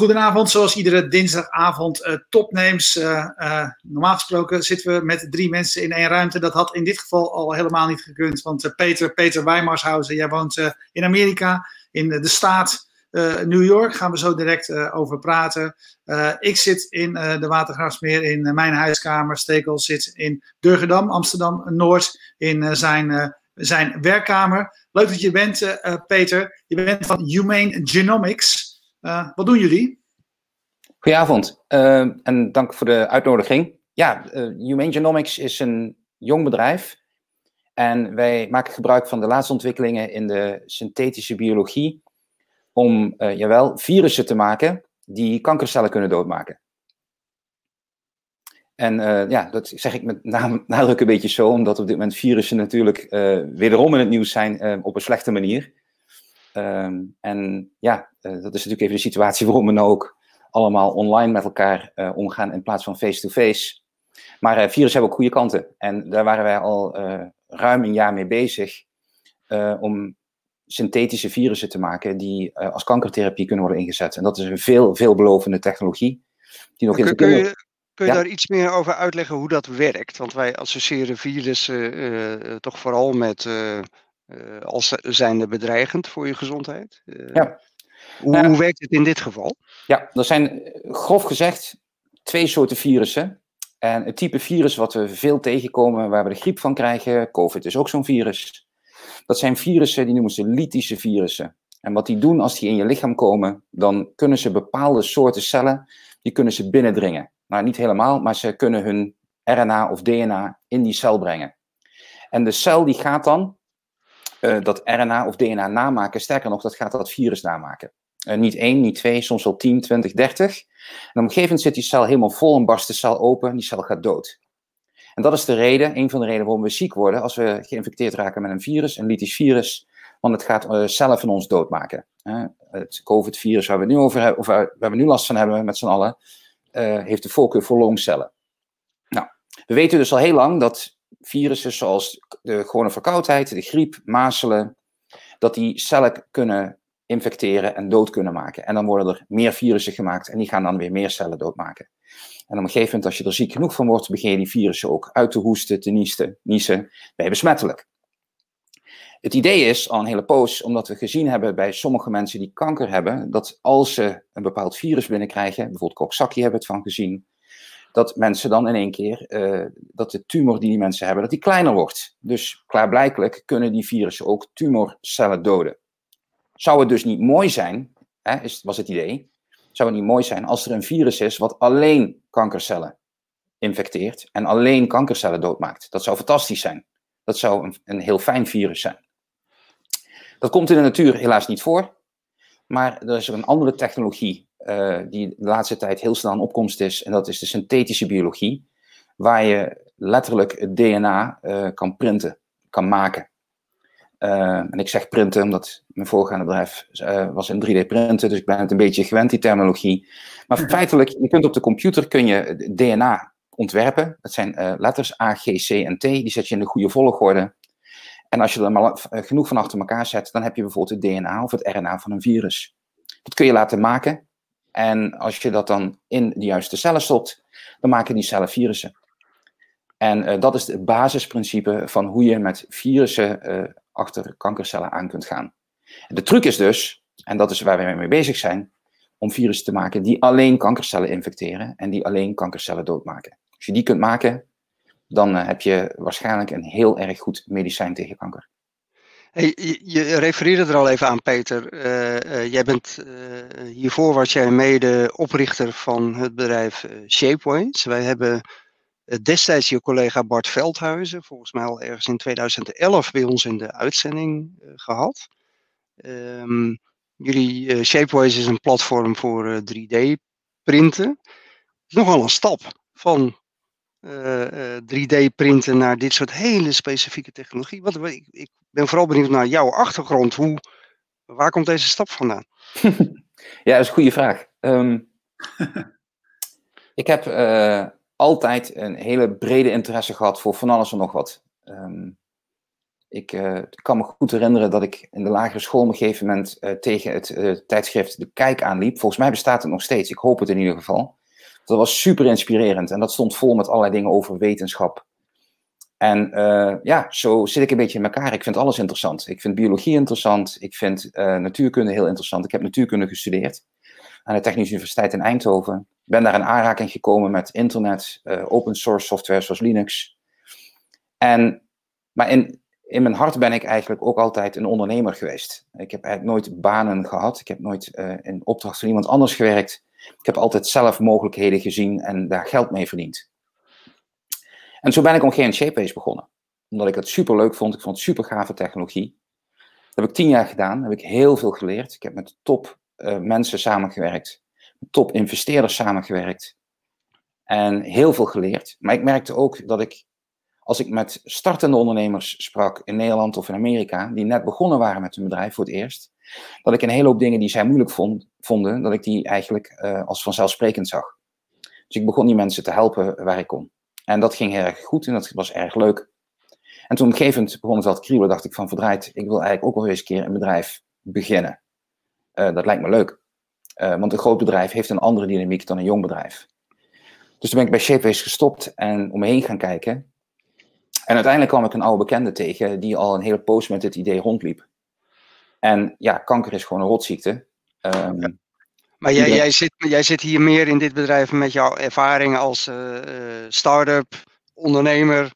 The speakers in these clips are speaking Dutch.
goedenavond, zoals iedere dinsdagavond uh, topnames. Uh, uh, normaal gesproken zitten we met drie mensen in één ruimte. Dat had in dit geval al helemaal niet gekund. Want Peter, Peter Weimarshausen, jij woont in Amerika, in de staat New York. Gaan we zo direct over praten. ik zit in de Watergraafsmeer in mijn huiskamer. Stekel zit in Durgedam, Amsterdam Noord, in zijn, zijn werkkamer. Leuk dat je bent, Peter. Je bent van Humane Genomics. Uh, wat doen jullie? Goedenavond uh, en dank voor de uitnodiging. Ja, uh, Humane Genomics is een jong bedrijf en wij maken gebruik van de laatste ontwikkelingen in de synthetische biologie om, jawel, virussen te maken die kankercellen kunnen doodmaken. En ja, dat zeg ik met nadruk een beetje zo, omdat op dit moment virussen natuurlijk wederom in het nieuws zijn op een slechte manier. Ehm, en ja, uh, dat is natuurlijk even de situatie waarom we nou ook allemaal online met elkaar uh, omgaan in plaats van face-to-face. Maar uh, virussen hebben ook goede kanten. En daar waren wij al ruim een jaar mee bezig om synthetische virussen te maken die als kankertherapie kunnen worden ingezet. En dat is een veel, veelbelovende technologie. Die nog kun, kun je, kun je daar iets meer over uitleggen hoe dat werkt? Want wij associëren virussen toch vooral met als zijnde bedreigend voor je gezondheid. Uh, ja. Hoe, hoe, werkt het in dit geval? Ja, er zijn grof gezegd twee soorten virussen. En het type virus wat we veel tegenkomen, waar we de griep van krijgen, COVID is ook zo'n virus. Dat zijn virussen, die noemen ze lytische virussen. En wat die doen als die in je lichaam komen, dan kunnen ze bepaalde soorten cellen, die kunnen ze binnendringen. Nou, niet helemaal, maar ze kunnen hun RNA of DNA in die cel brengen. En de cel die gaat dan uh, dat RNA of DNA namaken. Sterker nog, dat gaat dat virus namaken. Uh, niet één, niet twee, soms wel 10, 20, 30. En op een gegeven moment zit die cel helemaal vol en barst de cel open en die cel gaat dood. En dat is de reden, een van de redenen waarom we ziek worden als we geïnfecteerd raken met een virus, een lytisch virus, want het gaat uh, cellen van ons doodmaken. het COVID-virus waar we nu over hebben, of waar we nu last van hebben met z'n allen, heeft de voorkeur voor longcellen. Nou, we weten dus al heel lang dat virussen zoals de gewone verkoudheid, de griep, mazelen, dat die cellen kunnen infecteren en dood kunnen maken. En dan worden er meer virussen gemaakt en die gaan dan weer meer cellen doodmaken. En op een gegeven moment, als je er ziek genoeg van wordt, begin je die virussen ook uit te hoesten, te niesten, niezen. Je besmettelijk. Het idee is al een hele poos, omdat we gezien hebben bij sommige mensen die kanker hebben, dat als ze een bepaald virus binnenkrijgen, bijvoorbeeld Coxsackie hebben het van gezien, dat mensen dan in één keer, uh, dat de tumor die die mensen hebben, dat die kleiner wordt. Dus klaarblijkelijk kunnen die virussen ook tumorcellen doden. Zou het dus niet mooi zijn, hè, is, was het idee, zou het niet mooi zijn als er een virus is wat alleen kankercellen infecteert en alleen kankercellen doodmaakt. Dat zou fantastisch zijn. Dat zou een, een heel fijn virus zijn. Dat komt in de natuur helaas niet voor, maar er is een andere technologie uh, die de laatste tijd heel snel in opkomst is. En dat is de synthetische biologie, waar je letterlijk het DNA uh, eh, kan printen, kan maken. Uh, en ik zeg printen omdat mijn voorgaande bedrijf was in 3D printen, dus ik ben het een beetje gewend, die terminologie. Maar feitelijk, je kunt op de computer kun je DNA ontwerpen. Dat zijn letters A, G, C en T, die zet je in de goede volgorde. En als je er maar genoeg van achter elkaar zet, dan heb je bijvoorbeeld het DNA of het RNA van een virus. Dat kun je laten maken en als je dat dan in de juiste cellen stopt, dan maken die cellen virussen. En uh, dat is het basisprincipe van hoe je met virussen uh, achter kankercellen aan kunt gaan. De truc is dus, en dat is waar we mee bezig zijn, om virussen te maken die alleen kankercellen infecteren en die alleen kankercellen doodmaken. Als je die kunt maken, dan uh, heb je waarschijnlijk een heel erg goed medicijn tegen kanker. Hey, je, refereerde er al even aan, Peter. Uh, uh, jij bent uh, hiervoor was jij mede oprichter van het bedrijf Shapeways. Wij hebben destijds je collega Bart Veldhuizen, volgens mij al ergens in 2011, bij ons in de uitzending gehad. Um, jullie Shapeways is een platform voor 3D-printen. Nogal een stap van 3D-printen naar dit soort hele specifieke technologie. Wat, ik, ik ben vooral benieuwd naar jouw achtergrond. Hoe, waar komt deze stap vandaan? ja, dat is een goede vraag. Um, ik heb uh, altijd een hele brede interesse gehad voor van alles en nog wat. Um, Ik kan me goed herinneren dat ik in de lagere school op een gegeven moment tegen het tijdschrift De Kijk aanliep. Volgens mij bestaat het nog steeds, ik hoop het in ieder geval. Dat was super inspirerend en dat stond vol met allerlei dingen over wetenschap. En ja, zo zit ik een beetje in elkaar. Ik vind alles interessant. Ik vind biologie interessant. Ik vind natuurkunde heel interessant. Ik heb natuurkunde gestudeerd aan de Technische Universiteit in Eindhoven. Ben daar in aanraking gekomen met internet, uh, open source software zoals Linux. En, maar in, in mijn hart ben ik eigenlijk ook altijd een ondernemer geweest. Ik heb nooit banen gehad. Ik heb nooit in opdracht van iemand anders gewerkt. Ik heb altijd zelf mogelijkheden gezien en daar geld mee verdiend. En zo ben ik om Shapeways begonnen. Omdat ik het super leuk vond. Ik vond het super gave technologie. Dat heb ik tien jaar gedaan. Heb ik heel veel geleerd. Ik heb met top uh, mensen samengewerkt, top investeerders samengewerkt en heel veel geleerd. Maar ik merkte ook dat ik, als ik met startende ondernemers sprak in Nederland of in Amerika, die net begonnen waren met hun bedrijf voor het eerst, dat ik een hele hoop dingen die zij moeilijk vond, vonden, dat ik die eigenlijk uh, als vanzelfsprekend zag. Dus ik begon die mensen te helpen waar ik kon. En dat ging heel erg goed en dat was erg leuk. En toen gegeven moment begon het te kriebelen, dacht ik van verdraaid, ik wil eigenlijk ook wel eens een keer een bedrijf beginnen. Uh, dat lijkt me leuk. Uh, want een groot bedrijf heeft een andere dynamiek dan een jong bedrijf. Dus toen ben ik bij Shapeways gestopt en om me heen gaan kijken. En uiteindelijk kwam ik een oude bekende tegen die al een hele poos met dit idee rondliep. En ja, kanker is gewoon een rotziekte. Um, ja. Maar jij, jij, zit, jij zit hier meer in dit bedrijf met jouw ervaring als uh, start-up, ondernemer,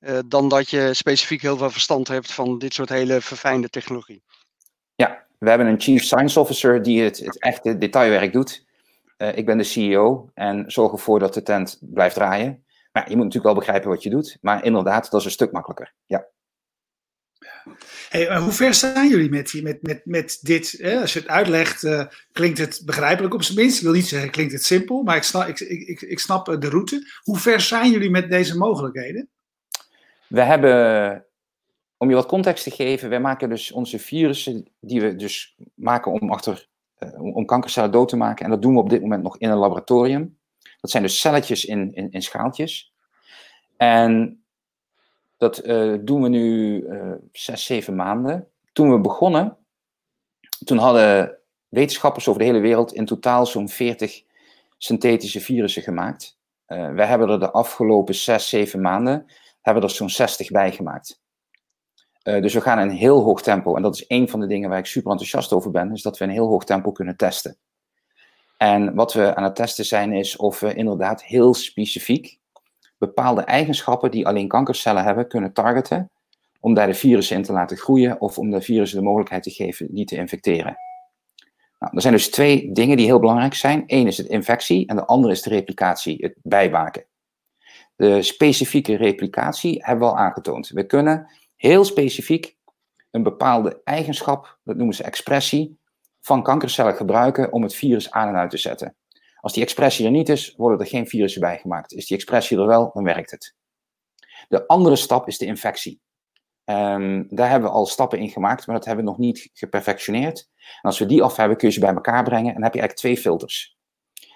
uh, dan dat je specifiek heel veel verstand hebt van dit soort hele verfijnde technologie. Ja, we hebben een Chief Science Officer die het, het echte detailwerk doet. Uh, ik ben de CEO en zorg ervoor dat de tent blijft draaien. Maar je moet natuurlijk wel begrijpen wat je doet. Maar inderdaad, dat is een stuk makkelijker. Ja. Hey, hoe ver zijn jullie met, met, met, met dit? Hè? Als je het uitlegt, uh, klinkt het begrijpelijk op zijn minst. Ik wil niet zeggen, klinkt het simpel, maar ik snap, ik, ik, ik snap de route. Hoe ver zijn jullie met deze mogelijkheden? We hebben om je wat context te geven, wij maken dus onze virussen die we dus maken om, achter, om kankercellen dood te maken. En dat doen we op dit moment nog in een laboratorium. Dat zijn dus celletjes in, in, in schaaltjes. En dat uh, doen we nu uh, zes, zeven maanden. Toen we begonnen, toen hadden wetenschappers over de hele wereld in totaal zo'n 40 synthetische virussen gemaakt. wij hebben er de afgelopen zes, zeven maanden hebben er zo'n 60 bij gemaakt. Uh, dus we gaan in een heel hoog tempo. En dat is een van de dingen waar ik super enthousiast over ben, is dat we in een heel hoog tempo kunnen testen. En wat we aan het testen zijn, is of we inderdaad heel specifiek bepaalde eigenschappen die alleen kankercellen hebben, kunnen targeten. Om daar de virussen in te laten groeien of om de virussen de mogelijkheid te geven die te infecteren. Nou, er zijn dus twee dingen die heel belangrijk zijn. Eén is het infectie en de andere is de replicatie, het bijbaken. De specifieke replicatie hebben we al aangetoond. We kunnen heel specifiek een bepaalde eigenschap, dat noemen ze expressie, van kankercellen gebruiken om het virus aan en uit te zetten. Als die expressie er niet is, worden er geen virussen bijgemaakt. Is die expressie er wel, dan werkt het. De andere stap is de infectie. Um, daar hebben we al stappen in gemaakt, maar dat hebben we nog niet geperfectioneerd. En als we die af hebben, kun je ze bij elkaar brengen en dan heb je eigenlijk twee filters.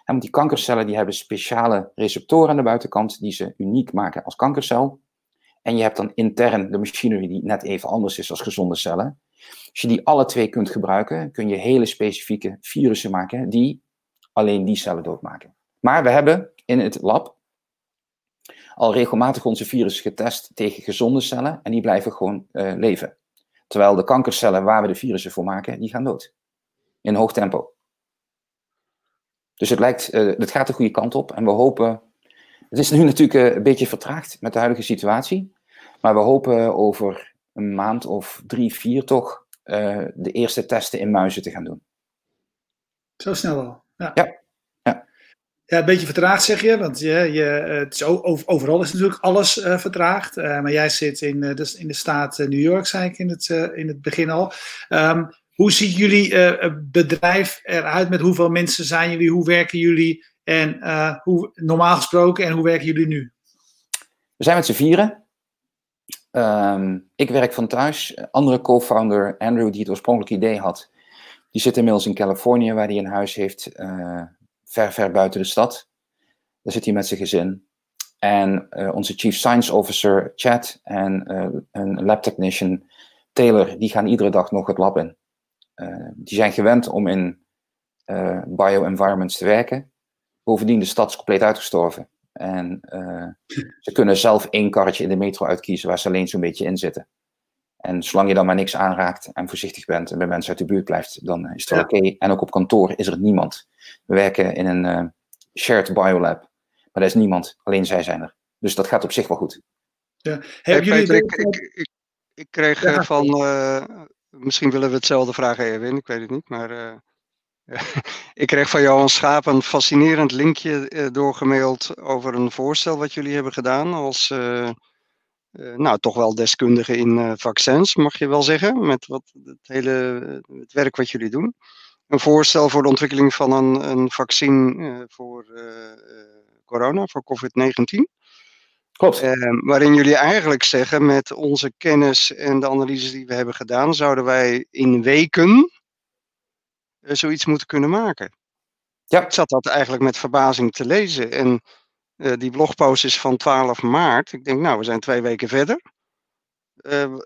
Want die kankercellen die hebben speciale receptoren aan de buitenkant die ze uniek maken als kankercel. En je hebt dan intern de machinery die net even anders is als gezonde cellen. Als je die alle twee kunt gebruiken, kun je hele specifieke virussen maken die alleen die cellen doodmaken. Maar we hebben in het lab al regelmatig onze virussen getest tegen gezonde cellen en die blijven gewoon uh, leven. Terwijl de kankercellen waar we de virussen voor maken, die gaan dood. In hoog tempo. Dus het, lijkt, uh, het gaat de goede kant op en we hopen het is nu natuurlijk een beetje vertraagd met de huidige situatie. Maar we hopen over een maand of drie, vier toch de eerste testen in muizen te gaan doen. Zo snel al. Ja. ja. ja. Ja, een beetje vertraagd zeg je, want je, je, het is overal is natuurlijk alles uh, vertraagd. Uh, maar jij zit in, uh, dus in de staat New York, zei ik in het, in het begin al. Um, hoe ziet jullie bedrijf eruit? Met hoeveel mensen zijn jullie? Hoe werken jullie? En hoe, normaal gesproken, en hoe werken jullie nu? We zijn met z'n vieren. Um, ik werk van thuis. Andere co-founder, Andrew, die het oorspronkelijk idee had, die zit inmiddels in Californië, waar hij een huis heeft, uh, ver, ver buiten de stad. Daar zit hij met zijn gezin. En onze Chief Science Officer, Chad, en een lab technician, Taylor, die gaan iedere dag nog het lab in. die zijn gewend om in bio-environments te werken. Bovendien, de stad is compleet uitgestorven. En ze kunnen zelf één karretje in de metro uitkiezen waar ze alleen zo'n beetje in zitten. En zolang je dan maar niks aanraakt en voorzichtig bent en bij mensen uit de buurt blijft, dan is het wel oké. En ook op kantoor is er niemand. We werken in een uh, shared biolab, maar er is niemand, alleen zij zijn er. Dus dat gaat op zich wel goed. Ja. Hey, jullie ik, ik, ik, kreeg eh, van, uh, misschien willen we hetzelfde vragen, Erwin, ik weet het niet, maar uh, ik kreeg van Johan Schaap een fascinerend linkje doorgemaild over een voorstel wat jullie hebben gedaan als uh, nou, toch wel deskundige in uh, vaccins, mag je wel zeggen, met wat, het hele het werk wat jullie doen. Een voorstel voor de ontwikkeling van een, een vaccin voor corona, voor COVID-19. Klopt. waarin jullie eigenlijk zeggen, met onze kennis en de analyses die we hebben gedaan, zouden wij in weken zoiets moeten kunnen maken. Ja. Ik zat dat eigenlijk met verbazing te lezen. En uh, die blogpost is van 12 maart. Ik denk, nou, we zijn twee weken verder. Uh,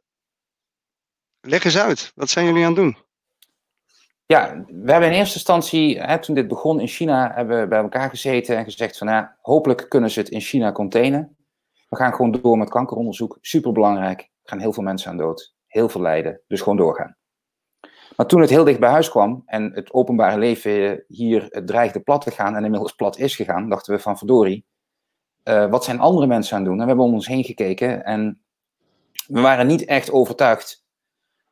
leg eens uit, wat zijn jullie aan het doen? Ja, we hebben in eerste instantie, hè, toen dit begon in China, hebben we bij elkaar gezeten en gezegd van, nou, hopelijk kunnen ze het in China containen. We gaan gewoon door met kankeronderzoek, superbelangrijk. Er gaan heel veel mensen aan dood, heel veel lijden, dus gewoon doorgaan. Maar toen het heel dicht bij huis kwam en het openbare leven hier dreigde plat te gaan en inmiddels plat is gegaan, dachten we van verdorie, uh, wat zijn andere mensen aan het doen? En we hebben om ons heen gekeken en we waren niet echt overtuigd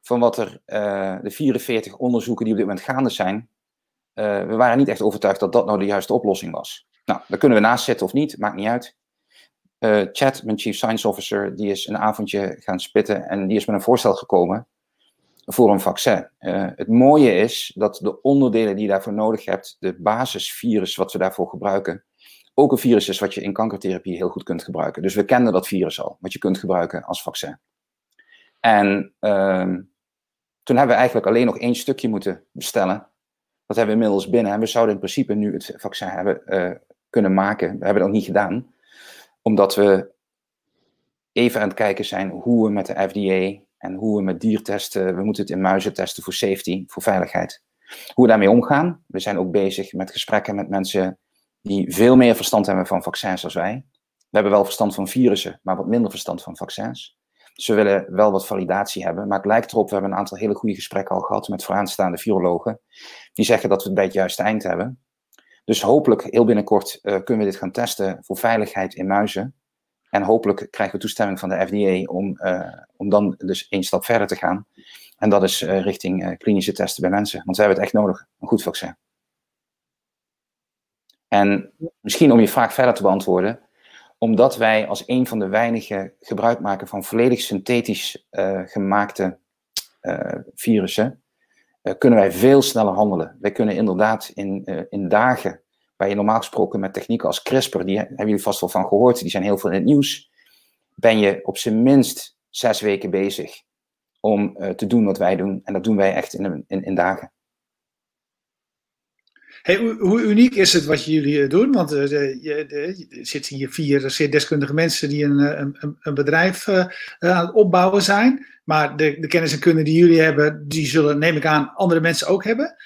van wat er, uh, de 44 onderzoeken die op dit moment gaande zijn, uh, we waren niet echt overtuigd dat dat nou de juiste oplossing was. Nou, daar kunnen we naast zitten of niet, maakt niet uit. Chad, mijn Chief Science Officer, die is een avondje gaan spitten en die is met een voorstel gekomen voor een vaccin. het mooie is dat de onderdelen die je daarvoor nodig hebt, de basisvirus wat we daarvoor gebruiken, ook een virus is wat je in kankertherapie heel goed kunt gebruiken. Dus we kenden dat virus al, wat je kunt gebruiken als vaccin. En uh, toen hebben we eigenlijk alleen nog één stukje moeten bestellen. Dat hebben we inmiddels binnen. En we zouden in principe nu het vaccin hebben uh, kunnen maken. We hebben dat niet gedaan, omdat we even aan het kijken zijn hoe we met de FDA en hoe we met diertesten, we moeten het in muizen testen voor safety, voor veiligheid. Hoe we daarmee omgaan. We zijn ook bezig met gesprekken met mensen die veel meer verstand hebben van vaccins als wij. We hebben wel verstand van virussen, maar wat minder verstand van vaccins. Dus we willen wel wat validatie hebben. Maar het lijkt erop, we hebben een aantal hele goede gesprekken al gehad met vooraanstaande virologen. Die zeggen dat we het bij het juiste eind hebben. Dus hopelijk heel binnenkort uh, kunnen we dit gaan testen voor veiligheid in muizen. En hopelijk krijgen we toestemming van de FDA om, uh, om dan dus één stap verder te gaan. En dat is uh, richting klinische testen bij mensen. Want we hebben het echt nodig, een goed vaccin. En misschien om je vraag verder te beantwoorden, omdat wij als een van de weinigen gebruik maken van volledig synthetisch uh, gemaakte uh, virussen, uh, kunnen wij veel sneller handelen. Wij kunnen inderdaad in, in dagen, waar je normaal gesproken met technieken als CRISPR, die hebben jullie vast wel van gehoord, die zijn heel veel in het nieuws, ben je op zijn minst zes weken bezig om te doen wat wij doen. En dat doen wij echt in, in, in dagen. Hey, hoe uniek is het wat jullie eh, doen? Want je, er zitten hier vier zeer deskundige mensen die een, eh, een, een bedrijf aan het opbouwen zijn. Maar de, de, kennis en kunde die jullie hebben, die zullen, neem ik aan, andere mensen ook hebben.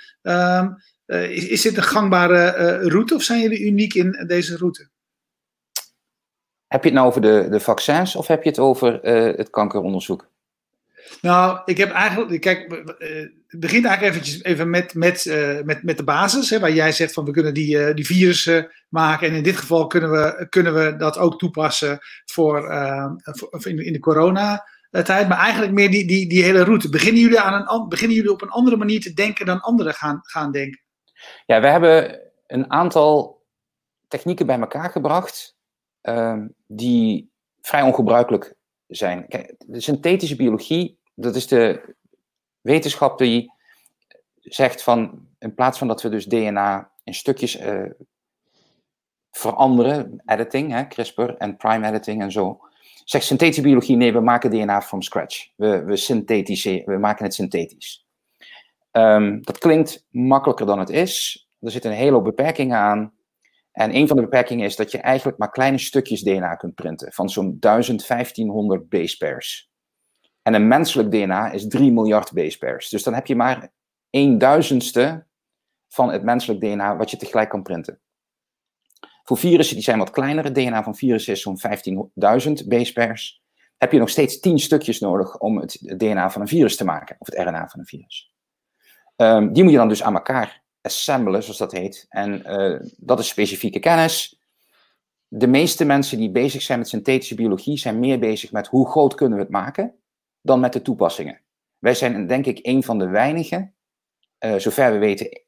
Is, is, dit een gangbare route of zijn jullie uniek in deze route? Heb je het nou over de, de vaccins of heb je het over het kankeronderzoek? Nou, ik heb eigenlijk, kijk, het begint eigenlijk eventjes even met, met, uh, met, met de basis, hè, waar jij zegt van we kunnen die, uh, die virussen maken en in dit geval kunnen we, kunnen we dat ook toepassen voor, voor in, in de corona tijd, maar eigenlijk meer die, die, die hele route. Beginnen jullie, aan een, beginnen jullie op een andere manier te denken dan anderen gaan, gaan denken? Ja, we hebben een aantal technieken bij elkaar gebracht ehm, die vrij ongebruikelijk zijn. De synthetische biologie, dat is de wetenschap die zegt van, in plaats van dat we dus DNA in stukjes uh, veranderen, editing, hè, CRISPR en prime editing en zo, zegt synthetische biologie, nee, we maken DNA from scratch. We, we, synthetiseren, we maken het synthetisch. Um, dat klinkt makkelijker dan het is. Er zitten een hele hoop beperkingen aan. En een van de beperkingen is dat je eigenlijk maar kleine stukjes DNA kunt printen, van zo'n 1500 base pairs. En een menselijk DNA is 3 miljard base pairs. Dus dan heb je maar een duizendste van het menselijk DNA wat je tegelijk kan printen. Voor virussen die zijn wat kleiner, het DNA van virussen is zo'n 15.000 base pairs, heb je nog steeds 10 stukjes nodig om het DNA van een virus te maken, of het RNA van een virus. Um, die moet je dan dus aan elkaar assemblen, zoals dat heet. En uh, dat is specifieke kennis. De meeste mensen die bezig zijn met synthetische biologie zijn meer bezig met hoe groot kunnen we het maken, dan met de toepassingen. Wij zijn denk ik een van de weinigen, uh, zover we weten,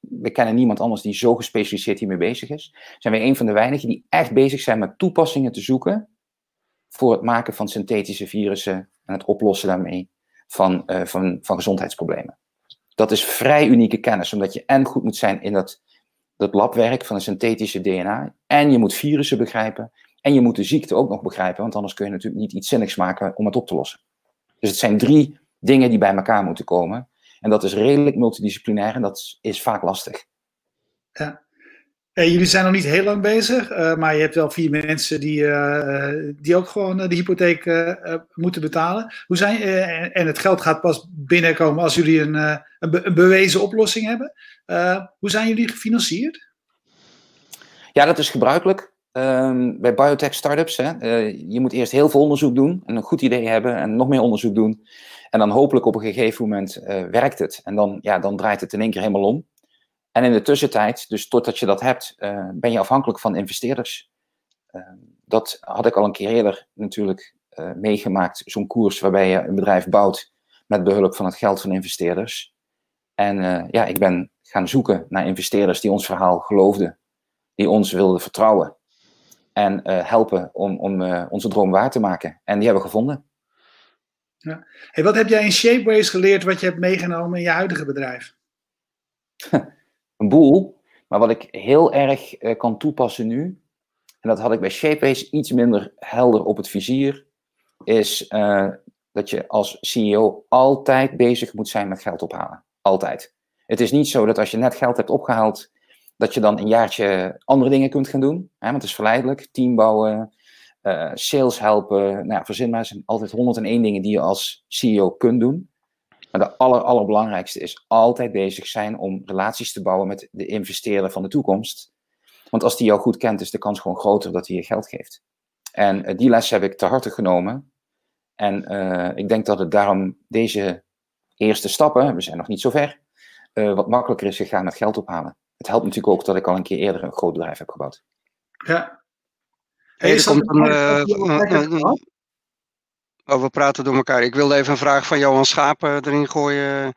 we kennen niemand anders die zo gespecialiseerd hiermee bezig is, zijn wij een van de weinigen die echt bezig zijn met toepassingen te zoeken voor het maken van synthetische virussen en het oplossen daarmee van, uh, van, van gezondheidsproblemen. Dat is vrij unieke kennis, omdat je en goed moet zijn in dat, dat labwerk van een synthetische DNA, en je moet virussen begrijpen, en je moet de ziekte ook nog begrijpen, want anders kun je natuurlijk niet iets zinnigs maken om het op te lossen. Dus het zijn drie dingen die bij elkaar moeten komen. En dat is redelijk multidisciplinair en dat is vaak lastig. Ja. Jullie zijn nog niet heel lang bezig, uh, maar je hebt wel vier mensen die, uh, die ook gewoon de hypotheek moeten betalen. Hoe zijn, en het geld gaat pas binnenkomen als jullie een, een, een bewezen oplossing hebben. hoe zijn jullie gefinancierd? Ja, dat is gebruikelijk. Um, bij biotech startups, hè, je moet eerst heel veel onderzoek doen en een goed idee hebben en nog meer onderzoek doen. En dan hopelijk op een gegeven moment werkt het. En dan, ja, dan draait het in één keer helemaal om. En in de tussentijd, dus totdat je dat hebt, uh, ben je afhankelijk van investeerders. Uh, dat had ik al een keer eerder natuurlijk uh, meegemaakt, zo'n koers waarbij je een bedrijf bouwt met behulp van het geld van investeerders. En ja, ik ben gaan zoeken naar investeerders die ons verhaal geloofden, die ons wilden vertrouwen en helpen om, om onze droom waar te maken. En die hebben we gevonden. Ja. Hey, wat heb jij in Shapeways geleerd wat je hebt meegenomen in je huidige bedrijf? een boel. Maar wat ik heel erg uh, kan toepassen nu, en dat had ik bij Shapeways iets minder helder op het vizier, is uh, dat je als CEO altijd bezig moet zijn met geld ophalen. Altijd. Het is niet zo dat als je net geld hebt opgehaald, dat je dan een jaartje andere dingen kunt gaan doen. Hè, want het is verleidelijk. Team bouwen, uh, sales helpen. Nou, verzin maar, zijn altijd 101 dingen die je als CEO kunt doen. Maar de aller, allerbelangrijkste is altijd bezig zijn om relaties te bouwen met de investeerder van de toekomst. Want als die jou goed kent, is de kans gewoon groter dat hij je geld geeft. En uh, die les heb ik te harte genomen. En uh, ik denk dat het daarom deze eerste stappen, we zijn nog niet zo ver, uh, wat makkelijker is gegaan met geld ophalen. Het helpt natuurlijk ook dat ik al een keer eerder een groot bedrijf heb gebouwd. Ja. Hey, er komt een, Oh, we praten door elkaar. Ik wilde even een vraag van Johan Schapen erin gooien,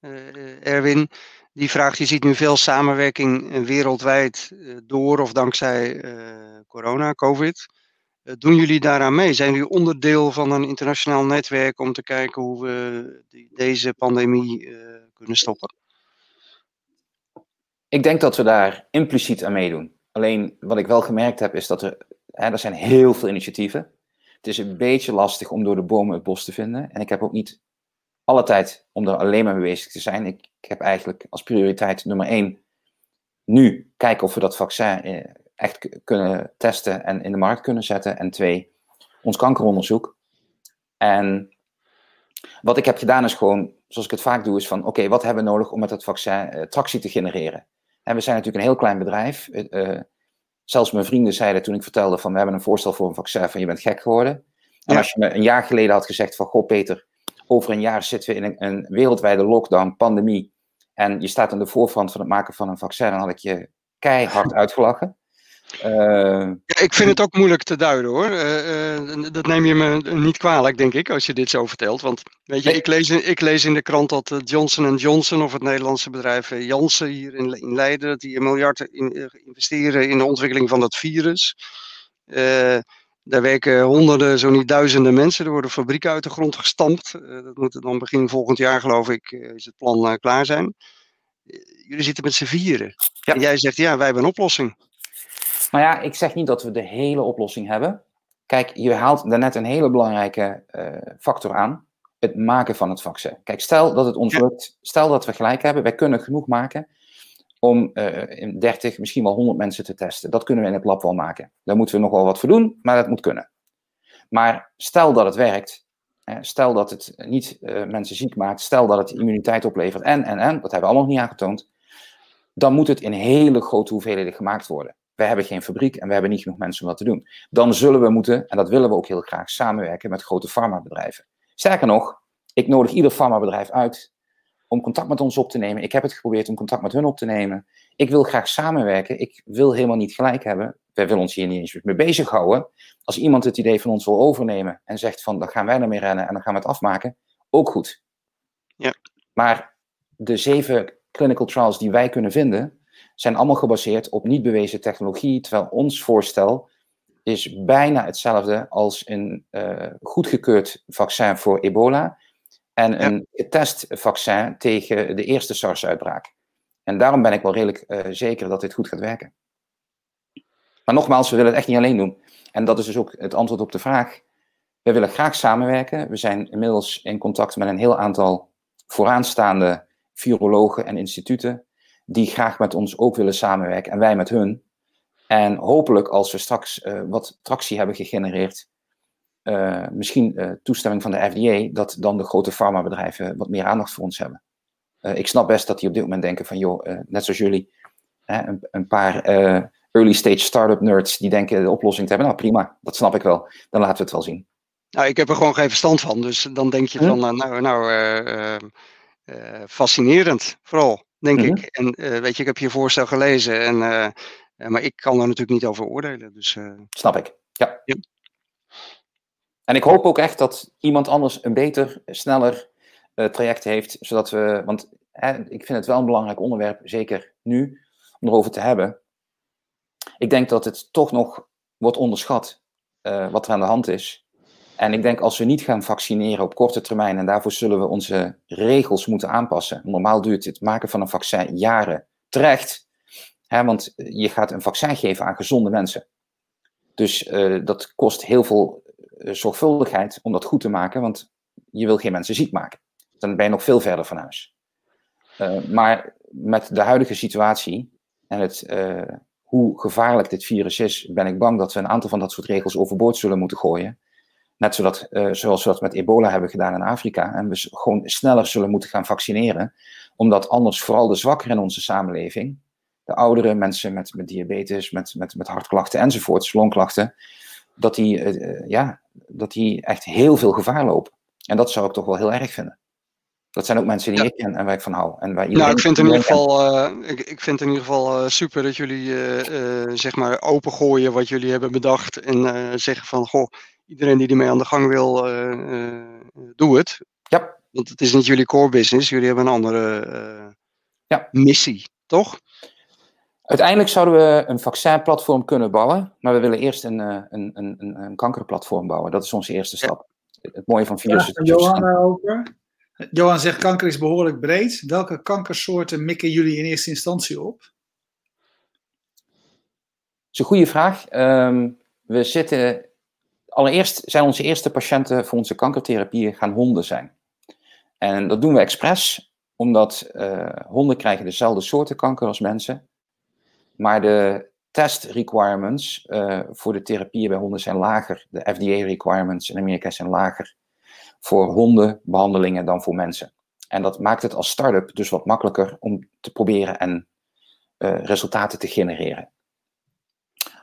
uh, Erwin. Die vraagt, je ziet nu veel samenwerking wereldwijd uh, door of dankzij corona, COVID. doen jullie daaraan mee? Zijn jullie onderdeel van een internationaal netwerk om te kijken hoe we deze pandemie kunnen stoppen? Ik denk dat we daar impliciet aan meedoen. Alleen wat ik wel gemerkt heb is dat er, hè, er zijn heel veel initiatieven het is een beetje lastig om door de bomen het bos te vinden. En ik heb ook niet alle tijd om er alleen maar mee bezig te zijn. Ik, heb eigenlijk als prioriteit nummer één nu kijken of we dat vaccin eh, echt kunnen testen en in de markt kunnen zetten. En twee, ons kankeronderzoek. En wat ik heb gedaan is gewoon, zoals ik het vaak doe, is van oké, wat hebben we nodig om met dat vaccin uh, tractie te genereren? En we zijn natuurlijk een heel klein bedrijf. Uh, zelfs mijn vrienden zeiden toen ik vertelde van we hebben een voorstel voor een vaccin van je bent gek geworden. En als je me een jaar geleden had gezegd van goh Peter, over een jaar zitten we in een, een wereldwijde lockdown, pandemie. En je staat aan de voorfront van het maken van een vaccin, dan had ik je keihard uitgelachen. Uh, ja, ik vind het ook moeilijk te duiden hoor. Uh, uh, dat neem je me niet kwalijk, denk ik, als je dit zo vertelt. Want weet je, ik lees, ik lees in de krant dat Johnson Johnson of het Nederlandse bedrijf Janssen hier in, in Leiden, dat die een miljard in, investeren in de ontwikkeling van dat virus. daar werken honderden, zo niet duizenden mensen. Er worden fabrieken uit de grond gestampt. dat moet dan begin volgend jaar, geloof ik, is het plan klaar zijn. jullie zitten met z'n vieren. Ja. En jij zegt, ja, wij hebben een oplossing. Nou ja, ik zeg niet dat we de hele oplossing hebben. Kijk, je haalt daarnet een hele belangrijke uh, factor aan. Het maken van het vaccin. Kijk, stel dat het ons lukt, stel dat we gelijk hebben, wij kunnen genoeg maken. om uh, in 30, misschien wel 100 mensen te testen. Dat kunnen we in het lab wel maken. Daar moeten we nog wel wat voor doen, maar dat moet kunnen. Maar stel dat het werkt, stel dat het niet uh, mensen ziek maakt, stel dat het immuniteit oplevert en, en, en, dat hebben we allemaal nog niet aangetoond, dan moet het in hele grote hoeveelheden gemaakt worden. We hebben geen fabriek en we hebben niet genoeg mensen om dat te doen. Dan zullen we moeten, en dat willen we ook heel graag, samenwerken met grote farmabedrijven. Sterker nog, ik nodig ieder farmabedrijf uit om contact met ons op te nemen. Ik heb het geprobeerd om contact met hun op te nemen. Ik wil graag samenwerken. Ik wil helemaal niet gelijk hebben. Wij willen ons hier niet eens mee bezighouden. Als iemand het idee van ons wil overnemen en zegt van dan gaan wij ermee rennen en dan gaan we het afmaken, ook goed. Ja. Maar de zeven clinical trials die wij kunnen vinden, zijn allemaal gebaseerd op niet bewezen technologie, terwijl ons voorstel is bijna hetzelfde als een uh, goedgekeurd vaccin voor ebola en een getest vaccin tegen de eerste SARS-uitbraak. En daarom ben ik wel redelijk uh, zeker dat dit goed gaat werken. Maar nogmaals, we willen het echt niet alleen doen. En dat is dus ook het antwoord op de vraag. We willen graag samenwerken. We zijn inmiddels in contact met een heel aantal vooraanstaande virologen en instituten die graag met ons ook willen samenwerken en wij met hun. En hopelijk als we straks uh, wat tractie hebben gegenereerd, uh, misschien uh, toestemming van de FDA, dat dan de grote farmabedrijven wat meer aandacht voor ons hebben. ik snap best dat die op dit moment denken van, joh, net zoals jullie, een, een, paar early stage startup nerds die denken de oplossing te hebben. Nou prima, dat snap ik wel. Dan laten we het wel zien. Nou, ik heb er gewoon geen verstand van, dus dan denk je hm? van, nou, nou fascinerend vooral denk mm -hmm. ik. En uh, weet je, ik heb je voorstel gelezen, en, uh, maar ik kan er natuurlijk niet over oordelen. Dus, uh... Snap ik, ja. ja. En ik hoop ook echt dat iemand anders een beter, sneller traject heeft, zodat we, want hè, ik vind het wel een belangrijk onderwerp, zeker nu, om erover te hebben. Ik denk dat het toch nog wordt onderschat wat er aan de hand is. En ik denk als we niet gaan vaccineren op korte termijn, en daarvoor zullen we onze regels moeten aanpassen. Normaal duurt het maken van een vaccin jaren. Terecht, hè, want je gaat een vaccin geven aan gezonde mensen. Dus uh, dat kost heel veel uh, zorgvuldigheid om dat goed te maken, want je wil geen mensen ziek maken. Dan ben je nog veel verder van huis. Maar met de huidige situatie en het, hoe gevaarlijk dit virus is, ben ik bang dat we een aantal van dat soort regels overboord zullen moeten gooien. Net uh, zoals we dat met ebola hebben gedaan in Afrika. En we gewoon sneller zullen moeten gaan vaccineren. Omdat anders vooral de zwakkeren in onze samenleving, de oudere mensen met, met diabetes, met, met, met hartklachten enzovoorts, longklachten, dat die, uh, ja, dat die echt heel veel gevaar lopen. En dat zou ik toch wel heel erg vinden. Dat zijn ook mensen die ja. ik ken en waar ik van hou. En waar nou, ik vind in ieder geval, uh, ik, ik, vind in ieder geval uh, super dat jullie uh, zeg maar opengooien wat jullie hebben bedacht. En zeggen van, goh, iedereen die ermee aan de gang wil, uh, doe het. Ja. Want het is niet jullie core business, jullie hebben een andere uh, ja. missie, toch? Uiteindelijk zouden we een vaccinplatform kunnen bouwen, maar we willen eerst een, een, een, een kankerplatform bouwen. Dat is onze eerste stap. Ja. Het mooie van virussen. Ja, Johan over. Johan zegt kanker is behoorlijk breed. Welke kankersoorten mikken jullie in eerste instantie op? Dat is een goede vraag. Um, we zitten allereerst zijn onze eerste patiënten voor onze kankertherapie gaan honden zijn. En dat doen we expres, omdat uh, honden krijgen dezelfde soorten kanker als mensen. Maar de test requirements uh, voor de therapieën bij honden zijn lager. De FDA requirements in Amerika zijn lager voor hondenbehandelingen dan voor mensen. En dat maakt het als start-up dus wat makkelijker om te proberen en uh, resultaten te genereren.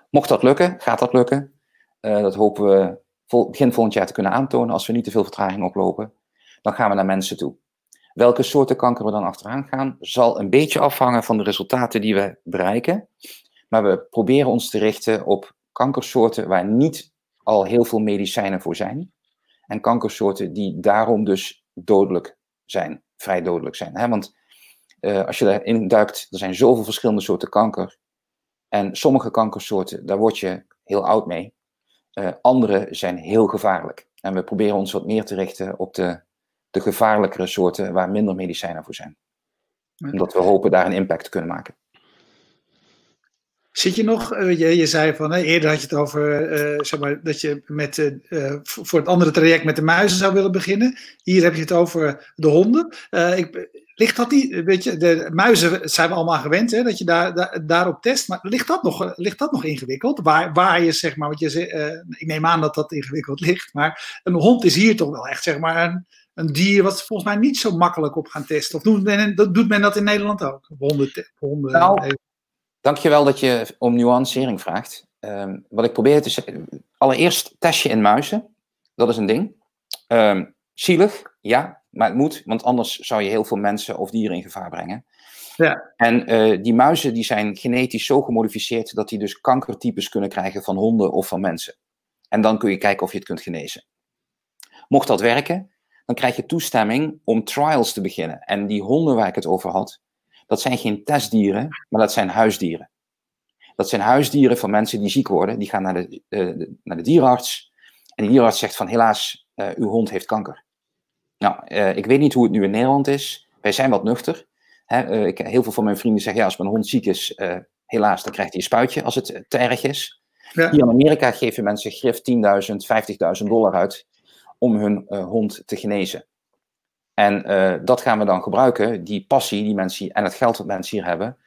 Mocht dat lukken, gaat dat lukken, uh, dat hopen we vol, begin volgend jaar te kunnen aantonen als we niet te veel vertraging oplopen. Dan gaan we naar mensen toe. Welke soorten kanker we dan achteraan gaan, zal een beetje afhangen van de resultaten die we bereiken. Maar we proberen ons te richten op kankersoorten waar niet al heel veel medicijnen voor zijn. En kankersoorten die daarom dus dodelijk zijn, vrij dodelijk zijn. Hè? Want uh, als je erin duikt, er zijn zoveel verschillende soorten kanker. En sommige kankersoorten, daar word je heel oud mee. Uh, andere zijn heel gevaarlijk. En we proberen ons wat meer te richten op de, de gevaarlijkere soorten waar minder medicijnen voor zijn. Omdat we hopen daar een impact te kunnen maken. Zit je nog, uh, je, je zei van, eerder had je het over, uh, zeg maar, dat je met, uh, voor het andere traject met de muizen zou willen beginnen. Hier heb je het over de honden. Ik, ligt dat niet, weet je, de muizen zijn we allemaal gewend, hè, dat je daar, daar, daarop test. Maar ligt dat nog, ligt dat nog ingewikkeld? Waar, waar je, zeg maar, wat je, ik neem aan dat dat ingewikkeld ligt. Maar een hond is hier toch wel echt, zeg maar, een, een dier wat volgens mij niet zo makkelijk op gaan testen. Of doet men, doet men dat in Nederland ook? Honden, honden nou, Dankjewel dat je om nuancering vraagt. Um, wat ik probeer te zeggen. Allereerst test je in muizen. Dat is een ding. Um, zielig, ja, maar het moet, want anders zou je heel veel mensen of dieren in gevaar brengen. Ja. En uh, die muizen die zijn genetisch zo gemodificeerd dat die dus kankertypes kunnen krijgen van honden of van mensen. En dan kun je kijken of je het kunt genezen. Mocht dat werken, dan krijg je toestemming om trials te beginnen. En die honden waar ik het over had, dat zijn geen testdieren, maar dat zijn huisdieren. Dat zijn huisdieren van mensen die ziek worden. Die gaan naar de, de naar de dierenarts. En de dierenarts zegt van helaas, uh, uw hond heeft kanker. Nou, uh, ik weet niet hoe het nu in Nederland is. Wij zijn wat nuchter. Hè, uh, ik, heel veel van mijn vrienden zeggen, ja, als mijn hond ziek is, helaas, dan krijgt hij een spuitje als het te erg is. Ja. Hier in Amerika geven mensen grif 10.000, 50.000 dollar uit om hun hond te genezen. En uh, dat gaan we dan gebruiken, die passie die mensen en het geld dat mensen hier hebben,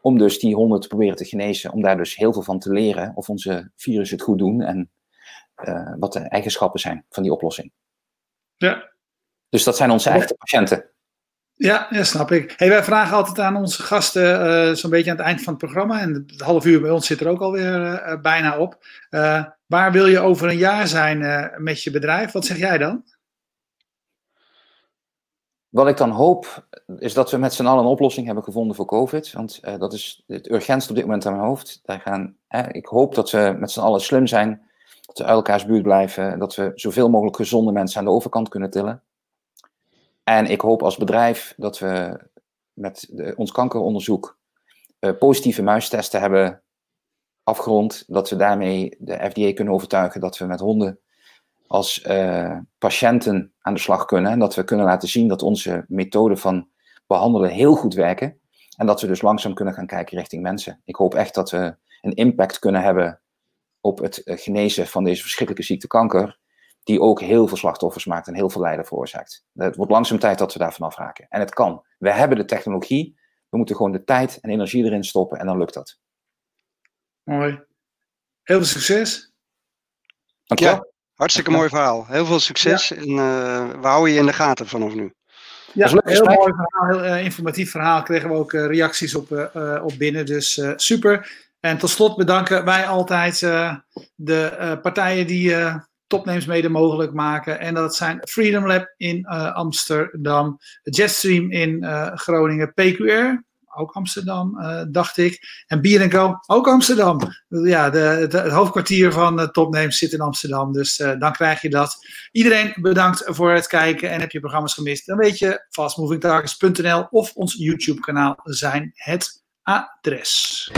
om dus die honden te proberen te genezen, om daar dus heel veel van te leren of onze virussen het goed doen en uh, wat de eigenschappen zijn van die oplossing. Ja. Dus dat zijn onze ja. echte patiënten. Ja, ja, snap ik. Hey, wij vragen altijd aan onze gasten, uh, zo'n beetje aan het eind van het programma, en het half uur bij ons zit er ook alweer uh, bijna op. Waar wil je over een jaar zijn met je bedrijf? Wat zeg jij dan? Wat ik dan hoop, is dat we met z'n allen een oplossing hebben gevonden voor COVID. Want uh, dat is het urgentste op dit moment aan mijn hoofd. Daar gaan, ik hoop dat we met z'n allen slim zijn. Dat we uit elkaars buurt blijven. Dat we zoveel mogelijk gezonde mensen aan de overkant kunnen tillen. En ik hoop als bedrijf dat we met ons kankeronderzoek uh, positieve muistesten hebben afgerond. Dat we daarmee de FDA kunnen overtuigen dat we met honden als uh, patiënten aan de slag kunnen. En dat we kunnen laten zien dat onze methoden van behandelen heel goed werken. En dat we dus langzaam kunnen gaan kijken richting mensen. Ik hoop echt dat we een impact kunnen hebben op het eh, genezen van deze verschrikkelijke ziekte kanker. Die ook heel veel slachtoffers maakt en heel veel lijden veroorzaakt. Het wordt langzaam tijd dat we daarvan afraken. En het kan. We hebben de technologie. We moeten gewoon de tijd en energie erin stoppen en dan lukt dat. Mooi. Heel veel succes. Dankjewel. Ja. Hartstikke mooi verhaal. Heel veel succes en uh, we houden je in de gaten vanaf nu. Ja, een heel mooi verhaal, heel uh, informatief verhaal. Kregen we ook uh, reacties op, op binnen, dus super. En tot slot bedanken wij altijd de partijen die topnames mede mogelijk maken. En dat zijn Freedom Lab in Amsterdam, Jetstream in Groningen, PQR, ook Amsterdam, uh, dacht ik. En Bier Co, ook Amsterdam. Ja, de, het hoofdkwartier van uh, Topnames zit in Amsterdam, dus uh, dan krijg je dat. Iedereen bedankt voor het kijken en heb je programma's gemist, dan weet je fastmovingtargets.nl of ons YouTube kanaal zijn het adres.